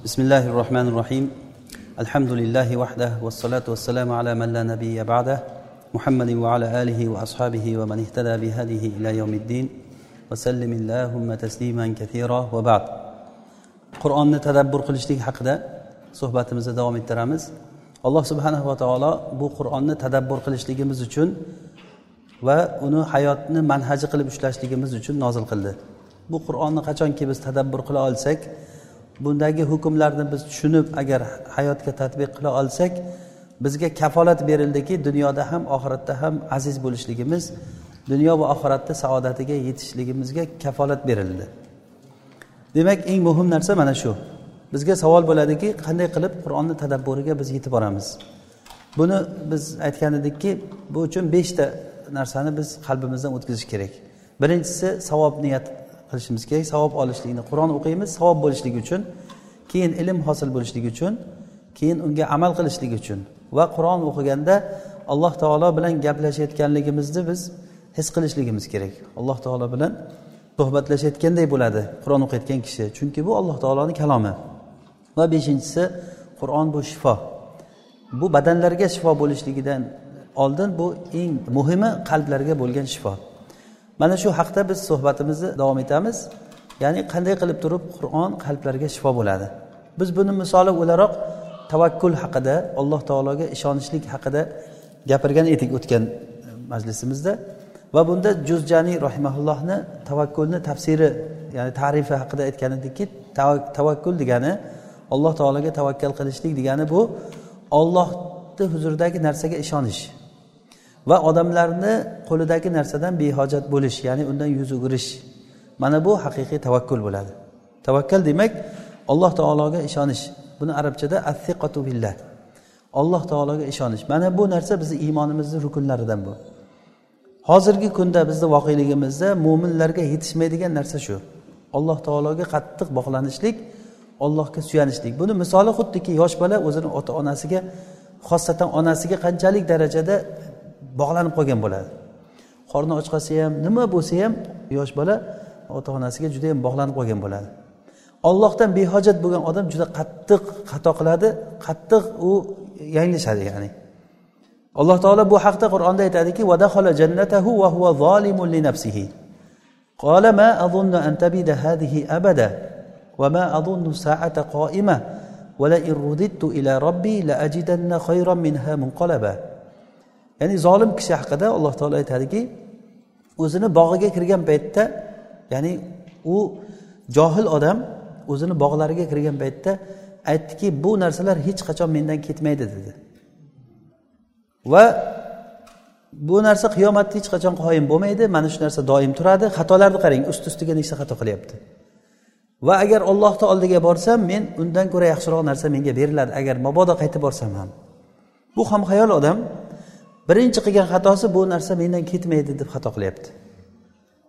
بسم الله الرحمن الرحيم الحمد لله وحده والصلاة والسلام على من لا نبي بعده محمد وعلى آله وأصحابه ومن اهتدى بهذه إلى يوم الدين وسلم اللهم تسليما كثيرا وبعد qur'onni tadabbur qilishlik haqida suhbatimizni davom ettiramiz alloh subhanahu va taolo bu qur'onni tadabbur qilishligimiz uchun va uni hayotni manhaji qilib ushlashligimiz uchun nozil qildi bu qur'onni qachonki biz tadabbur qila olsak bundagi hukmlarni biz tushunib agar hayotga tadbiq qila olsak bizga kafolat berildiki dunyoda ham oxiratda ham aziz bo'lishligimiz dunyo va oxiratda saodatiga yetishligimizga kafolat berildi. Demak eng muhim narsa mana shu. Bizga savol bo'ladiki qanday qilib qur'onni tadabburiga biz yetib boramiz? Buni biz aytgan edikki bu uchun beshta narsani biz qalbimizdan o'tkazish kerak. Birinchisi savob niyat. Qilishimiz kerak savob olishlikni qur'on o'qiymiz savob bo'lishligi uchun keyin ilm hosil bo'lishligi uchun keyin unga amal qilishlik uchun va qur'on o'qiganda alloh taolo bilan gaplashayotganligimizni biz his qilishligimiz kerak. Alloh taolo bilan suhbatlashayotganday bo'ladi qur'on o'qiyotgan kishi. Chunki bu alloh taoloni kalomi. Va beshinchisi qur'on bu shifo. Bu badanlarga shifo bo'lishligidan oldin bu eng muhimi qalblarga bo'lgan shifo. Mana shu haqda biz suhbatimizni davom etamiz. Ya'ni qanday qilib turib qur'on qalblarga shifo bo'ladi? Biz buni misoli o'laroq tavakkul haqida alloh taologa ishonishlik haqida gapirgan edik o'tgan e, majlisimizda. Va bunda juzjaniy rahimaullohni tavakkulni tafsiri ya'ni tarifi haqida aytgan edikki tavakkul degani alloh taologa tavakkal qilishlik degani bu ollohni huzuridagi narsaga ishonish. Va odamlarni qo'lidagi narsadan behojat bo'lish ya'ni undan yuz o'girish mana bu haqiqiy tavakkul bo'ladi. Tavakkal demak alloh taologa ishonish. Buni arabchada athiqatu billah. Alloh taologa ishonish. Mana bu narsa bizni iymonimizni rukunlaridan bu. Hozirgi kunda bizni voqeligimizda mo'minlarga yetishmaydigan narsa shu. Alloh taologa qattiq bog'lanishlik allohga suyanishlik. Buni misoli xuddiki yosh bola o'zini ota onasiga xosatan onasiga qanchalik darajada bog'lanib qolgan bo'ladi qorni och qolsa ham nima bo'lsa ham yosh bola ota onasiga juda yam bog'lanib qolgan bo'ladi ollohdan behojat bo'lgan odam juda qattiq xato qiladi qattiq u yanglishadi ya'ni alloh taolo bu haqda qur'onda aytadiki jannatahu va huwa zolimun li nafsihi قال ما أظن أن تبيد هذه أبدا وما أظن الساعة قائمة ولئن رددت إلى ربي لأجدن خيرا منها منقلبا ya'ni zolim kishi haqida alloh taolo aytadiki o'zini bog'iga kirgan paytda ya'ni u johil odam o'zini bog'lariga kirgan paytda aytdiki bu narsalar hech qachon mendan ketmaydi dedi. Va bu narsa qiyomatda hech qachon qoyim bo'lmaydi mana shu narsa doim turadi. Xatolarni qarang ust ustiga nechta xato qilyapti? Va agar ollohni oldiga borsam men undan ko'ra yaxshiroq narsa menga beriladi. Agar mabodo qaytib borsam ham. Bu ham xayol odam birinchi qilgan xatosi bu narsa mendan ketmaydi deb xato qilyapti.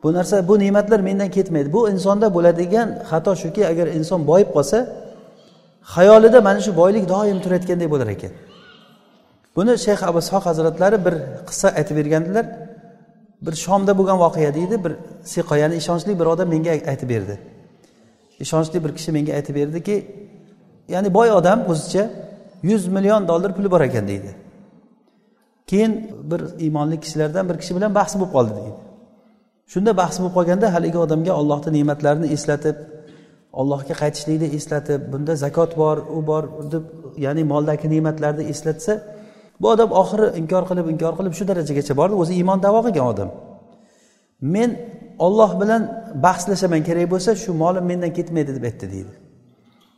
Bu narsa bu ne'matlar mendan ketmaydi. Bu insonda bo'ladigan xato shuki agar inson boyib qolsa xayolida mana shu boylik doim turayotganday bo'lar ekan. Buni shayx abu ishoq hazratlari bir qissa aytib bergandilar. Bir shomda bo'lgan voqea deydi bir siqo ya'ni ishonchli bir odam menga aytib berdi. Ishonchli bir kishi menga aytib berdiki ya'ni boy odam o'zicha yuz million dollar puli bor ekan deydi. Keyin bir iymonli kishilardan bir kishi bilan bahs bo'lib qoldi deydi. Shunda bahs bo'lib qolganda haligi odamga ollohni ne'matlarini eslatib allohga qaytishlikni eslatib bunda zakot bor u bor deb ya'ni moldagi ne'matlarni eslatsa bu odam oxiri inkor qilib inkor qilib shu darajagacha bordi o'zi iymon davo qilgan odam. Men olloh bilan bahslashaman kerak bo'lsa shu molim mendan ketmaydi deb aytdi deydi.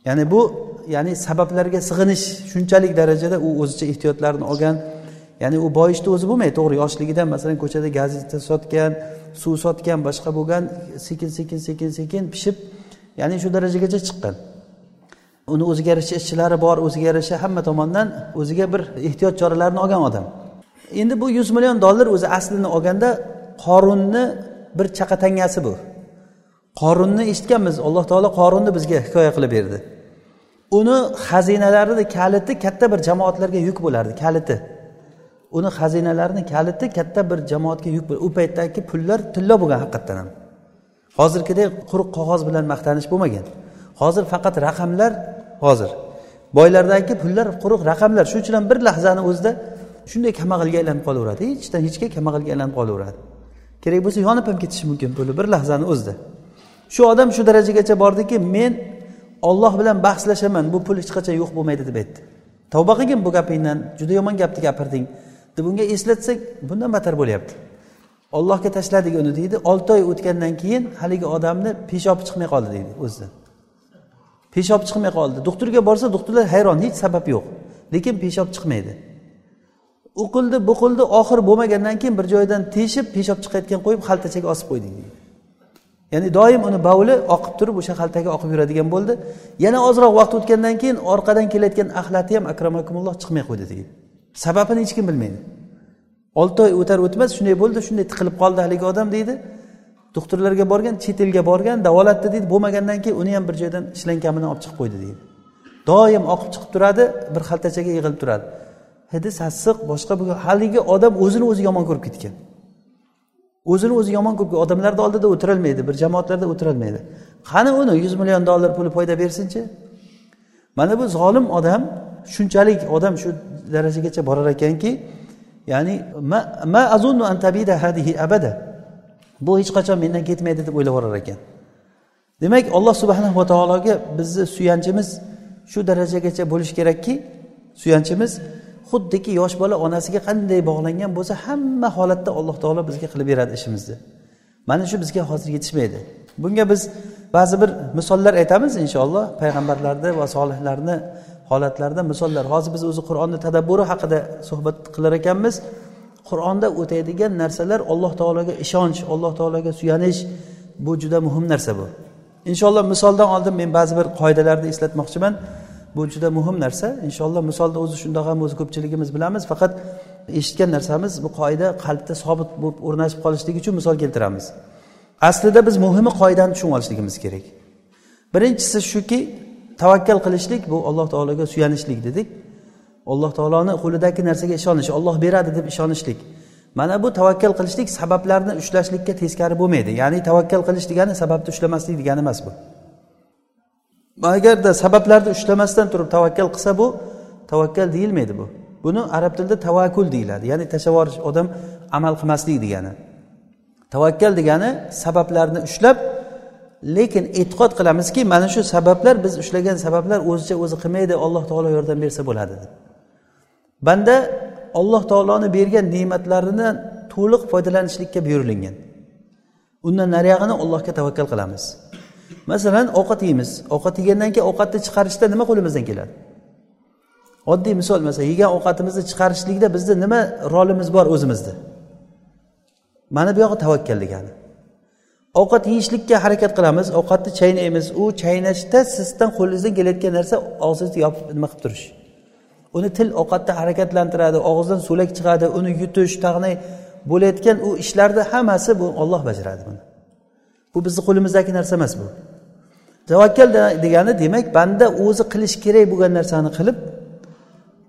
Ya'ni bu ya'ni sabablarga sig'inish shunchalik darajada u o'zicha ehtiyotlarni olgan ya'ni u boyishni o'zi bo'lmaydi. To'g'ri yoshligidan masalan ko'chada gazeta sotgan suv sotgan boshqa bo'lgan sekin sekin sekin sekin pishib ya'ni shu darajagacha chiqqan. Uni o'ziga yarasha ishchilari bor o'ziga yarasha hamma tomondan o'ziga bir ehtiyot choralarini olgan odam. Endi bu yuz million dollar o'zi aslini olganda qorunni bir chaqatangasi bu. Qorunni eshitganmiz alloh taolo qorunni bizga hikoya qilib berdi. Uni xazinalarini kaliti katta bir jamoatlarga yuk bo'lardi kaliti. Uni xazinalarini kaliti katta bir jamoatga yuk u paytdagi pullar tilla bo'lgan haqiqatdan ham. Hozirgidek quruq qog'oz bilan maqtanish bo'lmagan. Hozir faqat raqamlar hozir. Boylardagi pullar quruq raqamlar. Shuning uchun ham bir lahzani o'zida shunday kambag'alga aylanib qolaveradi. Hechdan hechga kambag'alga aylanib qolaveradi. Kerak bo'lsa yonib ham ketishi mumkin puli bir lahzani o'zida. Shu odam shu darajagacha bordiki men olloh bilan bahslashaman. Bu pul hech qachon yo'q bo'lmaydi deb aytdi. Tavba qilgin bu gapingdan. Juda yomon gapni gapirding deb unga eslatsak bundan battar bo'lyapti. Ollohga tashladik uni deydi. Olti oy o'tgandan keyin haligi odamni peshobi chiqmay qoldi deydi o'zidan peshob chiqmay qoldi. Doktorga borsa doktorlar hayron hech sabab yo'q. Lekin peshob chiqmaydi. U qildi bu qildi oxiri bo'lmagandan keyin bir joydan teshib peshob chiqayotgan qo'yib xaltachaga osib qo'ydik deydi. Ya'ni doim uni bavli oqib turib o'sha xaltaga oqib yuradigan bo'ldi. Yana ozroq vaqt o'tgandan keyin orqadan kelayotgan axlati ham akramakumulloh chiqmay qo'ydi deydi. Sababini hech kim bilmaydi. Olti oy o'tar o'tmas shunday bo'ldi shunday tiqilib qoldi haligi odam deydi. Doktorlarga borgan chet elga borgan davolatdi deydi. Bo'lmagandan keyin uni ham bir joydan shlankamini olib chiqib qo'ydi deydi. Doim oqib chiqib turadi bir xaltachaga yig'ilib turadi. Hidi sassiq boshqa haligi odam o'zini o'zi yomon ko'rib ketgan. O'zini o'zi yomon ko'rib odamlarni oldida o'tirolmaydi bir jamoatlarda o'tirolmaydi qani uni? Yuz million dollar puli foyda bersinchi? Mana bu zolim odam shunchalik odam shu darajagacha borar ekanki ya'ni ma, ma azunnu an tabida hadihi abada. Bu hech qachon mendan ketmaydi deb o'ylab yuborar ekan. Demak alloh subhanava taologa bizni suyanchimiz shu darajagacha bo'lishi kerakki suyanchimiz xuddiki yosh bola onasiga qanday bog'langan bo'lsa hamma holatda alloh taolo bizga qilib beradi ishimizni. Mana shu bizga hozir yetishmaydi. Bunga biz ba'zi bir misollar aytamiz inshaalloh payg'ambarlarni va solihlarni holatlarda misollar. Hozir biz o'zi qur'onni tadabburi haqida suhbat qilar ekanmiz. Qur'onda o'taydigan narsalar alloh taologa ishonch alloh taologa suyanish bu juda muhim narsa bu. Inshaalloh misoldan oldin men ba'zi bir qoidalarni eslatmoqchiman. Bu juda muhim narsa. Inshaalloh misolda o'zi shundoq ham o'zi ko'pchiligimiz bilamiz. Faqat eshitgan narsamiz bu qoida qalbda sobit bo'lib o'rnashib qolishligi uchun misol keltiramiz. Aslida biz muhimi qoidani tushunib olishligimiz kerak. Birinchisi shuki tavakkal qilishlik bu alloh taologa suyanishlik dedik. Alloh taoloni qo'lidagi narsaga ishonish olloh beradi deb ishonishlik. Mana bu tavakkal qilishlik sabablarni ushlashlikka teskari bo'lmaydi. Ya'ni tavakkal qilish degani sababni ushlamaslik degani emas bu. Agarda sabablarni ushlamasdan turib tavakkal qilsa bu tavakkal deyilmaydi bu. Buni arab tilida tavakkul deyiladi. Ya'ni tashlab odam amal qilmaslik degani. Tavakkal degani sabablarni ushlab lekin e'tiqod qilamizki mana shu sabablar biz ushlagan sabablar o'zicha o'zi qilmaydi alloh taolo yordam bersa bo'ladi deb. Banda alloh taoloni bergan ne'matlarini to'liq foydalanishlikka buyurilgan undan nariyog'ini allohga tavakkal qilamiz. Masalan ovqat yeymiz. Ovqat yegandan keyin ovqatni chiqarishda nima qo'limizdan keladi? Oddiy misol masalan yegan ovqatimizni chiqarishlikda bizni nima rolimiz bor o'zimizni mana bu yog'i tavakkal degani. Ovqat yeyishlikka harakat qilamiz. Ovqatni chaynaymiz. U chaynashda sizdan qo'lingizdan kelayotgan narsa og'zingizni yopib nima qilib turish. Uni til ovqatda harakatlantiradi. Og'izdan so'lak chiqadi. Uni yutish tag'ni bo'layotgan u ishlarni hammasi bu olloh bajaradi buni. Bu bizni qo'limizdagi narsa emas bu. Tavakkal degani demak banda o'zi qilish kerak bo'lgan narsani qilib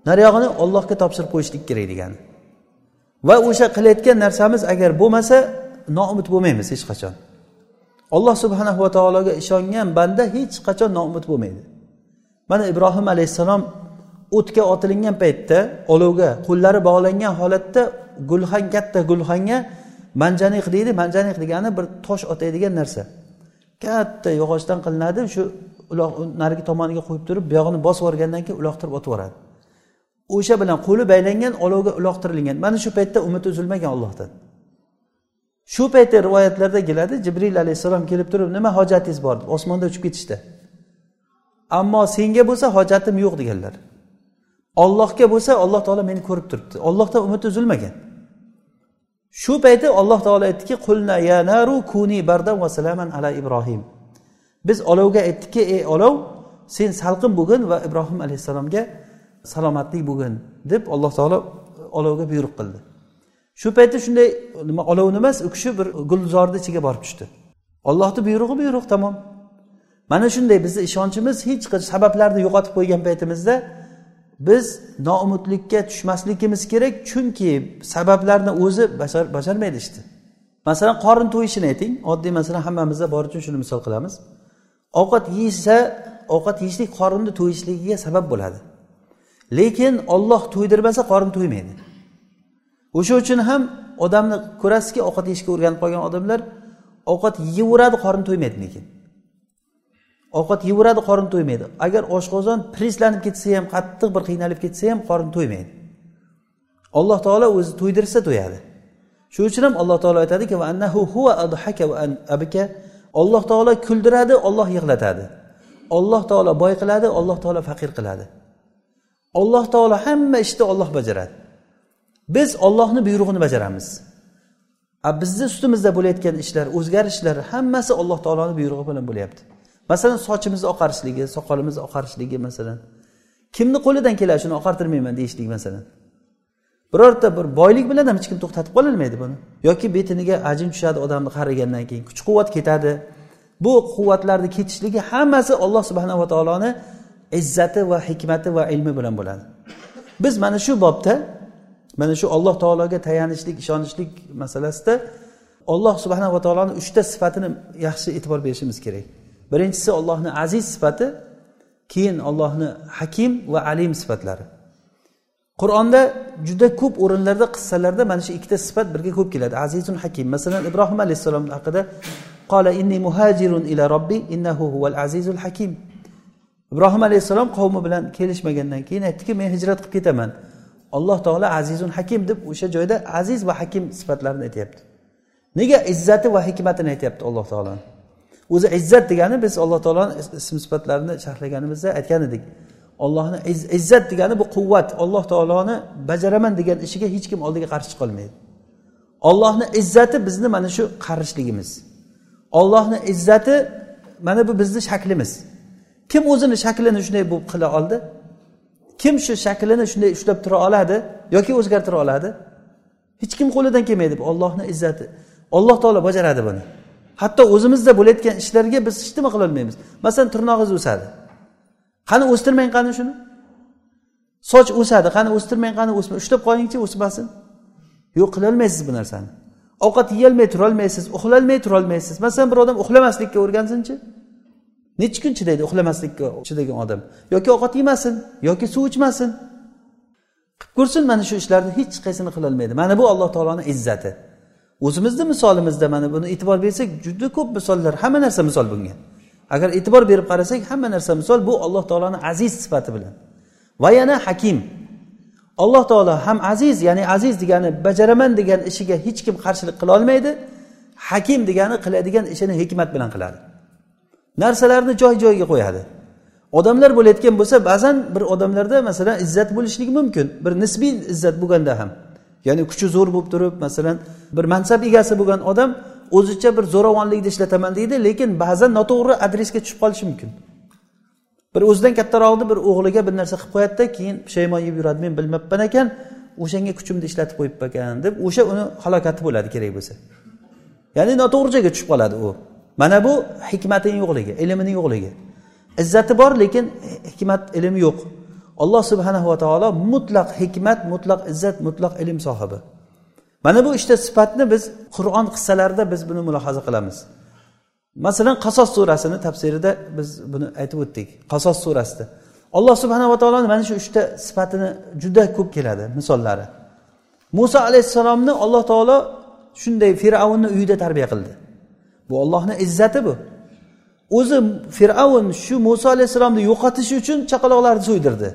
nariyog'ini ollohga topshirib qo'yishlik kerak degani. Va o'sha qilayotgan narsamiz agar bo'lmasa noumid bo'lmaymiz hech qachon. Alloh subhanahu va taologa ishongan banda hech qachon noumid bo'lmaydi. Mana ibrohim alayhissalom o'tga otilingan paytda olovga qo'llari bog'langan holatda gulxan katta gulxanga manjaniq deydi manjaniq degani bir tosh otadigan narsa. Katta yog'ochdan qilinadi shu uloq narigi tomoniga qo'yib turib buyog'ini bosib yuborgandan keyin uloqtirib otib yuboradi. O'sha bilan qo'li baylangan olovga uloqtirilgan. Mana shu paytda umid uzilmagan ollohdan shu paytda rivoyatlarda keladi jibril alayhissalom kelib turib nima hojatingiz bor? deb osmonda uchib ketishdi. Ammo senga bo'lsa hojatim yo'q deganlar. Ollohga bo'lsa alloh taolo meni ko'rib turibdi. Ollohdan umid uzilmagan shu payti alloh taolo aytdiki qulna ya naru kuni bardan va salaman ala ibrohim. Biz olovga aytdikki ey olov sen salqin bo'lgin va ibrohim alayhissalomga salomatlik bo'lgin deb alloh taolo olovga buyruq qildi. Shu paytda shunday nima olovni emas u kishi bir gulzorni ichiga borib tushdi. Ollohni buyrug'i buyruq tamom. Mana shunday bizni ishonchimiz hech qachon sabablarni yo'qotib qo'ygan paytimizda biz noumidlikka tushmasligimiz kerak chunki sabablarni o'zi bajarmaydi ishni. Masalan qorin to'yishini ayting. Oddiy masalan hammamizda bor uchun shuni misol qilamiz. Ovqat yeyishsa ovqat yeyishlik qorinni to'yishligiga sabab bo'ladi. Lekin olloh to'ydirmasa qorin to'ymaydi. O'sha uchun ham odamni ko'rasizki ovqat yeyishga o'rganib qolgan odamlar ovqat yeyaveradi qorin to'ymaydi lekin. Ovqat yeyaveradi qorin to'ymaydi. Agar oshqozon prislanib ketsa ham qattiq bir qiynalib ketsa ham qorin to'ymaydi. Alloh taolo o'zi to'ydirsa to'yadi. Shuning uchun ham alloh taolo aytadiki alloh taolo kuldiradi olloh yig'latadi. Olloh taolo boy qiladi alloh taolo faqir qiladi. Alloh taolo hamma ishni olloh bajaradi. Biz ollohni buyrug'ini bajaramiz. A bizni ustimizda bo'layotgan ishlar o'zgarishlar hammasi alloh taoloni buyrug'i bilan bo'lyapti. Masalan sochimizni oqarishligi soqolimizni oqarishligi masalan. Kimni qo'lidan keladi shuni oqartirmayman deyishlik masalan. Birorta bir boylik bilan ham hech kim to'xtatib qololmaydi buni. Yoki betiniga ajin tushadi odamni qarigandan keyin kuch quvvat ketadi. Bu quvvatlarni ketishligi hammasi alloh subhanava taoloni izzati va hikmati va ilmi bilan bo'ladi. Biz mana shu bobda mana shu alloh taologa tayanishlik ishonishlik masalasida olloh subhanava taoloni uchta sifatini yaxshi e'tibor berishimiz kerak. Birinchisi ollohni aziz sifati keyin ollohni hakim va alim sifatlari. Qur'onda juda ko'p o'rinlarda qissalarda mana shu ikkita sifat birga ko'p keladi. Azizun hakim. Masalan ibrohim alayhissalom haqida qola inni muhajirun ila robbi innahu huval azizul hakim. Ibrohim alayhissalom qavmi bilan kelishmagandan keyin aytdiki men hijrat qilib ketaman. Alloh taolo azizun hakim deb o'sha joyda aziz va hakim sifatlarini aytyapti. Nega izzati va hikmatini aytyapti alloh taoloni o'zi izzat degani biz alloh taoloni ism sifatlarini sharhlaganimizda aytgan edik. Ollohni izzat degani bu quvvat alloh taoloni bajaraman degan ishiga hech kim oldiga qarshi chiqolmaydi ollohni izzati bizni mana shu qarishligimiz ollohni izzati mana bu bizni shaklimiz. Kim o'zini shaklini shunday bo'lib qila oldi? Kim shu shaklini shunday ushlab tura oladi yoki o'zgartira oladi? Hech kim qo'lidan kelmaydi bu ollohni izzati. Alloh taolo bajaradi buni. Hatto o'zimizda bo'layotgan ishlarga biz hech nima qilolmaymiz masalan tirnog'ingiz o'sadi. Qani o'stirmang qani shuni? Soch o'sadi. Qani o'stirmang qani o'sma. Ushlab qolingchi o'smasin. Yo'q qilolmaysiz bu narsani. Ovqat yeyolmay turolmaysiz uxlolmay turolmaysiz. Masalan bir odam uxlamaslikka o'rgansinchi. Nechi kun chidaydi uxlamaslikka chidagan odam? Yoki ovqat yemasin yoki suv ichmasin? Qilib ko'rsin mana shu ishlarni hech qaysini qilolmaydi. Mana bu alloh taoloni izzati. O'zimizni misolimizda mana buni e'tibor bersak juda ko'p misollar hamma narsa misol bunga. Agar e'tibor berib qarasak hamma narsa misol bu alloh taoloni aziz sifati bilan. Va yana hakim. Alloh taolo ham aziz ya'ni aziz degani bajaraman degan ishiga hech kim qarshilik qilolmaydi. Hakim degani qiladigan ishini hikmat bilan qiladi. Narsalarni joy joyiga qo'yadi. Odamlar bo'layotgan bo'lsa ba'zan bir odamlarda masalan izzat bo'lishligi mumkin. Bir nisbiy izzat bo'lganda ham. Ya'ni kuchi zo'r bo'lib turib masalan bir mansab egasi bo'lgan odam o'zicha bir zo'ravonlikni ishlataman deydi lekin ba'zan noto'g'ri adresga tushib qolishi mumkin. Bir o'zidan kattaroqni bir o'g'liga bir narsa qilib qo'yadida keyin pushaymon yeb yuradi men bilmabman ekan o'shanga kuchimni ishlatib qo'yibman ekan deb o'sha uni halokati bo'ladi kerak bo'lsa. Ya'ni noto'g'ri joyga tushib qoladi u. mana bu hikmatini yo'qligi ilmini yo'qligi. Izzati bor lekin hikmat ilm yo'q. Alloh subhanahu va taolo mutlaq hikmat mutlaq izzat mutlaq ilm sohibi. Mana bu ikkita sifatni biz qur'on qissalarida biz buni mulohaza qilamiz. Masalan qasos surasini tafsirida biz buni aytib o'tdik. Qasos surasida. Alloh subhanava taoloni mana shu uchta sifatini juda ko'p keladi misollari. Muso alayhissalomni alloh taolo shunday fir'avnni uyida tarbiya qildi. Bu ollohni izzati bu. O'zi fir'avn shu muso alayhissalomni yo'qotish uchun chaqaloqlarni so'ydirdi.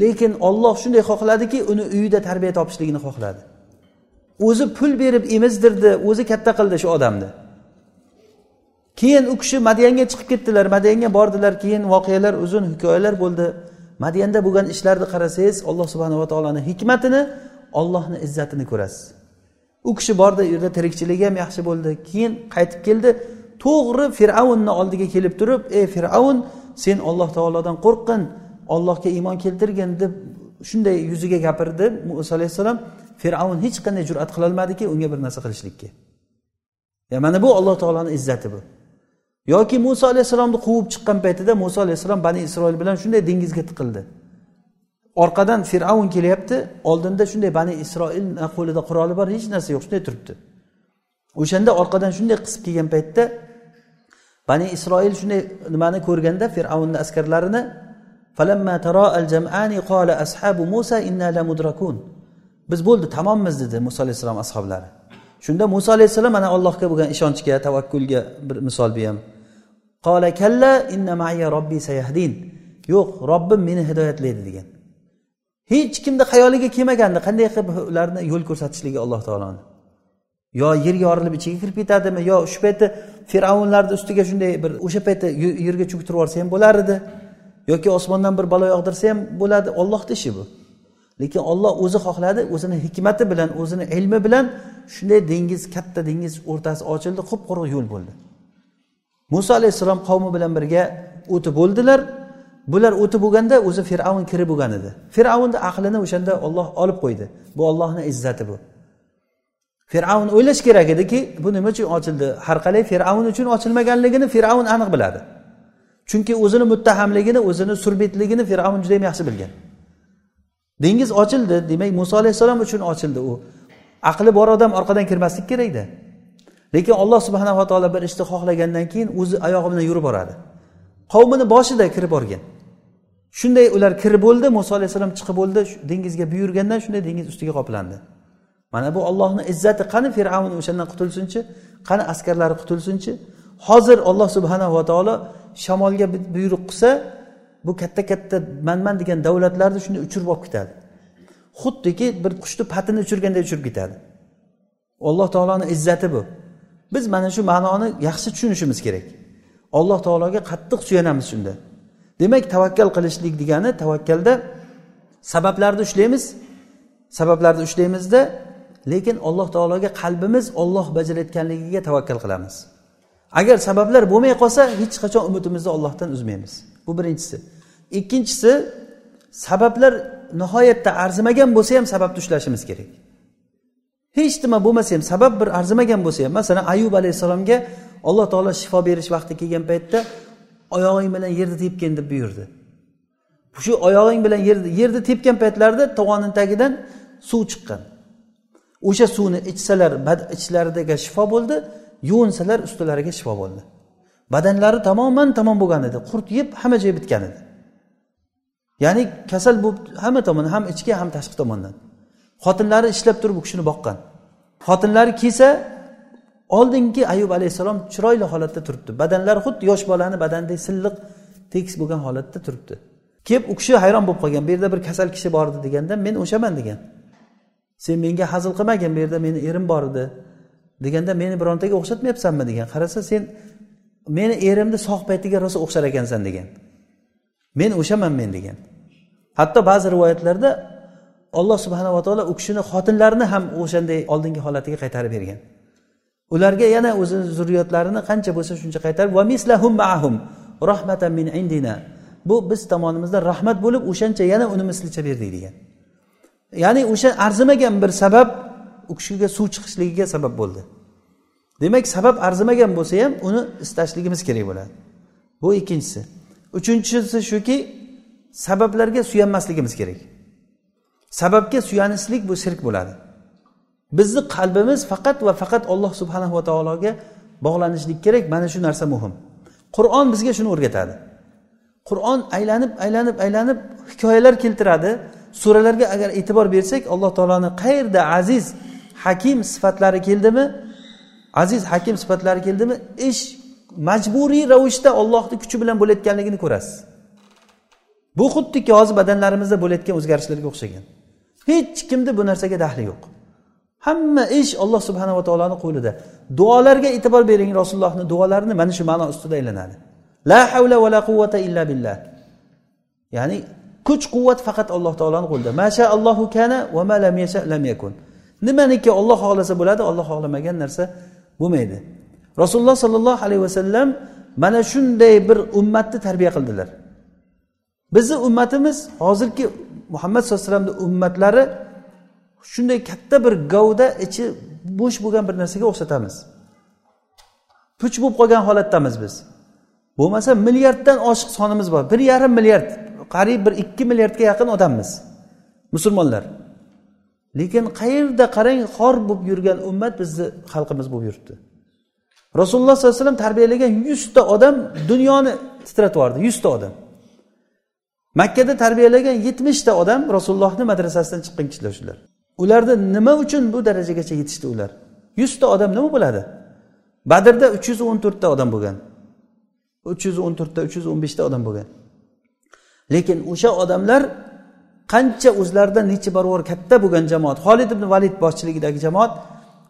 Lekin olloh shunday xohladiki uni uyida tarbiya topishligini xohladi. O'zi pul berib emizdirdi o'zi katta qildi shu odamni. Keyin u kishi madiyanga chiqib ketdilar. Madiyanga bordilar. Keyin voqealar uzun hikoyalar bo'ldi. Madiyanda bo'lgan ishlarni qarasangiz alloh subhanava taoloni hikmatini ollohni izzatini ko'rasiz. U kishi bordi u yerda tirikchiligi ham yaxshi bo'ldi. Keyin qaytib keldi. To'g'ri fir'avnni oldiga kelib turib ey fir'avn sen olloh taolodan qo'rqqin ollohga iymon keltirgin deb shunday yuziga gapirdi muso alayhissalom. Fir'avn hech qanday jur'at qilolmadiki unga bir narsa qilishlikka. Ya mana bu alloh taoloni izzati bu. Yoki muso alayhissalomni quvib chiqqan paytida muso alayhissalom bani isroil bilan shunday dengizga tiqildi. Orqadan fir'avn kelyapti oldinda shunday bani isroil qo'lida quroli bor hech narsa yo'q shunday turibdi. O'shanda orqadan shunday qisib kelgan paytda bani isroil shunday nimani ko'rganda fir'avnni askarlarini biz bo'ldi tamommiz dedi muso alayhissalom ashoblari shunda muso alayhissalom mana allohga bo'lgan ishonchga tavakkulga bir misol bu ham qola kalla inna maya robbi sayahdin. Yo'q robbim meni hidoyatlaydi degan. Hech kimni xayoliga kelmagandi qanday qilib ularni yo'l ko'rsatishligi alloh taoloni. Yo yer yorilib ichiga kirib ketadimi yo shu paytda fir'avnlarni ustiga shunday bir o'sha paytda yerga cho'ktirib yuborsa ham bo'lar edi yoki osmondan bir balo yog'dirsa ham bo'ladi. Ollohni ishi bu. Lekin olloh o'zi xohladi o'zini hikmati bilan o'zini ilmi bilan shunday dengiz katta dengiz o'rtasi ochildi qup quruq yo'l bo'ldi. Muso alayhissalom qavmi bilan birga o'tib bo'ldilar bular o'tib bo'lganda o'zi fir'avn kirib bo'lgan edi. Fir'avnni aqlini o'shanda olloh olib qo'ydi. Bu ollohni izzati bu. Fir'avn o'ylash kerak ediki bu nima uchun ochildi? Har qalay fir'avn uchun ochilmaganligini fir'avn aniq biladi. Chunki o'zini muttahamligini o'zini surbetligini fir'avn judayam yaxshi bilgan. Dengiz ochildi demak muso alayhissalom uchun ochildi u. Aqli bor odam orqadan kirmaslik kerakda lekin alloh subhanava taolo bir ishni xohlagandan keyin o'zi oyog'i bilan yurib boradi. Qavmini boshida kirib borgan. Shunday ular kirib bo'ldi muso alayhissalom chiqib bo'ldi dengizga buyurgandan shunday dengiz ustiga qoplandi. Mana bu ollohni izzati qani fir'avn o'shandan qutulsinchi qani askarlari qutulsinchi? Hozir olloh subhanava taolo shamolga buyruq qilsa bu katta katta manman degan davlatlarni shunday uchirib olib ketadi. Xuddiki bir qushni patini uchirganday uchirib ketadi. Alloh taoloni izzati bu. Biz mana shu ma'noni yaxshi tushunishimiz kerak. Alloh taologa qattiq suyanamiz shunda. Demak tavakkal qilishlik degani tavakkalda sabablarni ushlaymiz. Sabablarni ushlaymizda lekin alloh taologa qalbimiz olloh bajarayotganligiga tavakkal qilamiz. Agar sabablar bo'lmay qolsa hech qachon umidimizni ollohdan uzmaymiz. Bu birinchisi. Ikkinchisi sabablar nihoyatda arzimagan bo'lsa ham sababni ushlashimiz kerak. Hech nima bo'lmasa ham sabab bir arzimagan bo'lsa ham masalan ayub alayhissalomga alloh taolo shifo berish vaqti kelgan paytda oyog'ing bilan yerni tepgin deb buyurdi. Shu oyog'ing bilan yerni yerni tepgan paytlarida tovonni tagidan suv chiqqan. O'sha suvni ichsalar ichlaridagi shifo bo'ldi yuvinsalar ustilariga shifo bo'ldi. Badanlari tamoman tamom bo'lgan edi qurt yeb hamma joyi bitgan edi. Ya'ni kasal bo'lib hamma tomon ham ichki ham tashqi tomondan. Xotinlari ishlab turib u kishini boqqan. Xotinlari kelsa oldingi ayub alayhissalom chiroyli holatda turibdi. Badanlari xuddi yosh bolani badanidek silliq tekis bo'lgan holatda turibdi. Kelib u kishi hayron bo'lib qolgan. Bu yerda bir kasal kishi bor edi deganda men o'shaman degan. Sen menga hazil qilmagin bu yerda meni erim bor edi deganda meni birontaga o'xshatmayapsanmi degan. Qarasa sen meni erimni sog' paytiga rosa o'xshar ekansan degan. Men o'shaman men degan. Hatto ba'zi rivoyatlarda alloh subhanava taolo u kishini xotinlarini ham o'shanday oldingi holatiga qaytarib bergan. Ularga yana o'zini zurriyotlarini qancha bo'lsa shuncha qaytarib va mislahum maahum rahmatan min indina. Bu biz tomonimizdan rahmat bo'lib o'shancha yana uni mislicha berdik degan ya'ni o'sha arzimagan bir sabab u kishiga suv chiqishligiga sabab bo'ldi. Demak sabab arzimagan bo'lsa ham uni istashligimiz kerak bo'ladi. Bu ikkinchisi. Uchinchisi shuki sabablarga suyanmasligimiz kerak. Sababga suyanishlik bu shirk bo'ladi. Bizni qalbimiz faqat va faqat alloh subhanahu va taologa bog'lanishlik kerak. Mana shu narsa muhim. Qur'on bizga shuni o'rgatadi. Qur'on aylanib aylanib aylanib hikoyalar keltiradi. Suralarga agar e'tibor bersak alloh taoloni qayerda aziz hakim sifatlari keldimi? Aziz hakim sifatlari keldimi? Ish majburiy ravishda ollohni kuchi bilan bo'layotganligini ko'rasiz. Bu xuddiki hozir badanlarimizda bo'layotgan o'zgarishlarga o'xshagan. Hech kimni bu narsaga daxli yo'q. Hamma ish alloh subhanava taoloni qo'lida. Duolarga e'tibor bering rasulullohni duolarini mana shu ma'no ustida aylanadi. La havla va la quvvata illa billah. Ya'ni kuch quvvat faqat alloh taoloni qo'lida. Masha allohu kana va ma lam yasha lam yakun. Nimaniki olloh xohlasa bo'ladi olloh xohlamagan narsa bo'lmaydi. Rasululloh sollallohu alayhi vasallam mana shunday bir ummatni tarbiya qildilar. Bizni ummatimiz hozirgi muhammad sallallohu alayhi vasallamni ummatlari shunday katta bir gavda ichi bo'sh bo'lgan bir narsaga o'xshatamiz. Puch bo'lib qolgan holatdamiz biz. Bo'lmasa milliarddan oshiq sonimiz bor. Bir yarim milliard qariyb bir ikki milliardga yaqin odammiz. Musulmonlar. Lekin qayerda qarang xor bo'lib yurgan ummat bizni xalqimiz bo'lib yuribdi. Rasululloh sollallohu alayhi vasallam tarbiyalagan yuzta odam dunyoni titratib yubordi yuzta odam. Makkada tarbiyalagan yetmishta odam rasulullohni madrasasidan chiqqan kishilar shular. Ularni nima uchun bu darajagacha yetishdi ular? Yuzta odam nima bo'ladi? Badrda uch yuz o'n to'rtta odam bo'lgan. uch yuz o'n to'rtta uch yuz o'n beshta odam bo'lgan. Lekin o'sha odamlar qancha o'zlaridan necha barobar katta bo'lgan jamoat. Xolid ibn valid boshchiligidagi jamoat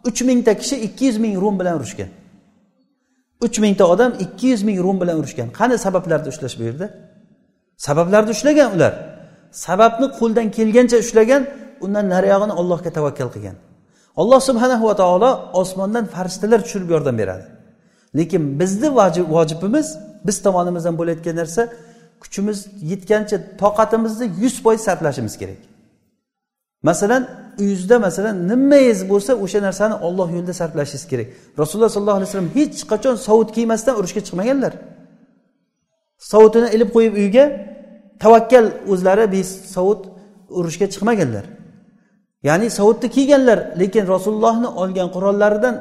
uch mingta kishi ikki yuz ming rum bilan urushgan. uch mingta odam ikki yuz ming rum bilan urushgan. Qani sabablarni ushlash bu yerda? Sabablarni ushlagan ular. Sababni qo'ldan kelgancha ushlagan undan nariyog'ini allohga tavakkal qilgan. Alloh subhanahu va taolo osmondan farishtalar tushirib yordam beradi. Lekin bizni vojibimiz biz tomonimizdan bo'layotgan narsa kuchimiz yetgancha toqatimizni yuz foiz sarflashimiz kerak. Masalan uyingizda masalan nimangiz bo'lsa o'sha narsani olloh yo'lida sarflashingiz kerak. Rasululloh sollallohu alayhi vasallam hech qachon sovut kiymasdan urushga chiqmaganlar. Sovutini ilib qo'yib uyga tavakkal o'zlari besovut urushga chiqmaganlar. Ya'ni sovutni kiyganlar lekin rasulullohni olgan qurollaridan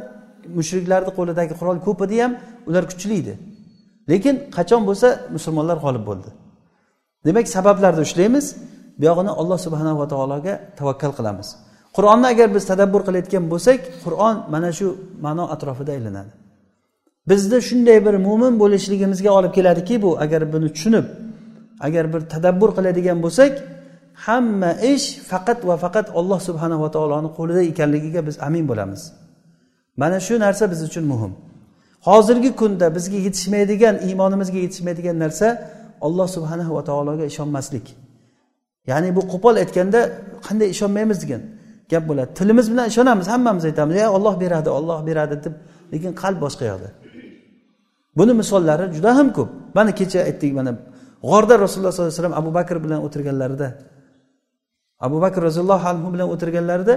mushriklarni qo'lidagi qurol ko'p edi ham ular kuchli edi. Lekin qachon bo'lsa musulmonlar g'olib bo'ldi. Demak sabablarni ushlaymiz. Buyog'ini alloh subhanava taologa tavakkal qilamiz. Qur'onni agar biz tadabbur qilayotgan bo'lsak qur'on mana shu ma'no atrofida aylanadi. Bizni shunday bir mo'min bo'lishligimizga olib keladiki bu agar buni tushunib agar bir tadabbur qiladigan bo'lsak hamma ish faqat va faqat alloh subhanava taoloni qo'lida ekanligiga biz amin bo'lamiz. Mana shu narsa biz uchun muhim. Hozirgi kunda bizga yetishmaydigan iymonimizga yetishmaydigan narsa olloh subhanahu va taologa ishonmaslik. Ya'ni bu qo'pol aytganda qanday ishonmaymiz? degan gap bo'ladi. Tilimiz bilan ishonamiz hammamiz aytamiz ya olloh beradi olloh beradi deb lekin qalb boshqa yoqda. Buni misollari juda ham ko'p. Mana kecha aytdik mana g'orda rasululloh sollallohu alayhi vasallam abu bakr bilan o'tirganlarida abu bakr roziyallohu anhu bilan o'tirganlarida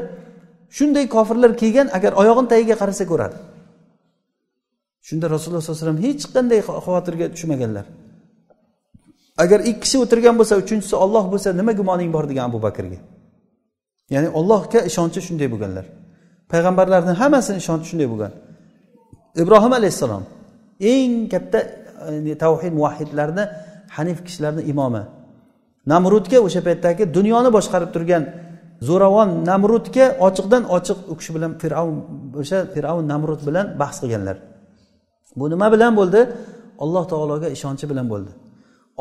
shunday kofirlar kelgan agar oyog'ini tagiga qarasa ko'radi. Shunda rasululloh sollallohu alayhi vasallam hech qanday xavotirga tushmaganlar. Agar ikki kishi o'tirgan bo'lsa uchinchisi olloh bo'lsa nima gumoning bor degan abu bakrga. Ya'ni ollohga ishonchi shunday bo'lganlar. Payg'ambarlarni hammasini ishonchi shunday bo'lgan. Ibrohim alayhissalom eng katta tavhid muvahidlarni hanif kishilarni imomi. Namrudga o'sha paytdagi dunyoni boshqarib turgan zo'ravon namrudga ochiqdan ochiq u kishi bilan fir'avn o'sha fir'avn namrud bilan bahs qilganlar. Bu nima bilan bo'ldi? Alloh taologa ishonchi bilan bo'ldi.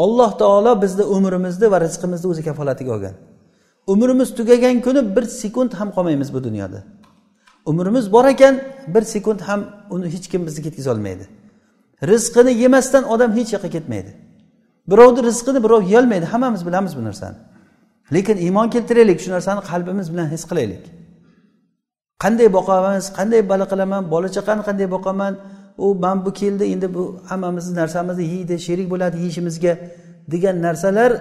Alloh taolo bizni umrimizni va rizqimizni o'zi kafolatiga olgan. Umrimiz tugagan kuni bir sekund ham qolmaymiz bu dunyoda. Umrimiz bor ekan bir sekund ham uni hech kim bizni ketkazolmaydi rizqini yemasdan odam hech yoqqa ketmaydi. Birovni rizqini birov yeyolmaydi. Hammamiz bilamiz bu narsani. Lekin iymon keltiraylik shu narsani qalbimiz bilan his qilaylik. Qanday boqamiz qanday bola qilaman bola chaqani qanday boqaman u man bu keldi endi bu hammamizni narsamizni yeydi sherik bo'ladi yeyishimizga degan narsalar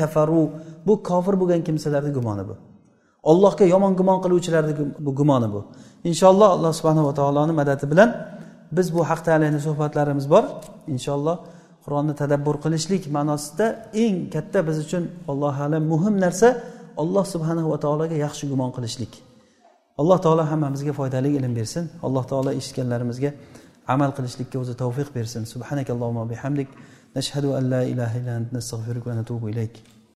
kafaru. Bu kofir bo'lgan kimsalarni gumoni bu. Allohga yomon gumon qiluvchilarni bu gumoni bu. Inshaalloh alloh subhanava taoloni madadi bilan biz bu haqda haligi suhbatlarimiz bor. Inshaalloh qur'onni tadabbur qilishlik ma'nosida eng katta biz uchun allohu alam muhim narsa alloh subhanahu va taologa yaxshi gumon qilishlik. Alloh taolo hammamizga foydali ilm bersin. Alloh taolo eshitganlarimizga amal qilishlikka o'zi tavfiq bersin. Subhanakallohumma bihamdik. Nashhadu an la ilaha illa ant nastag'firuka va natubu ilayk.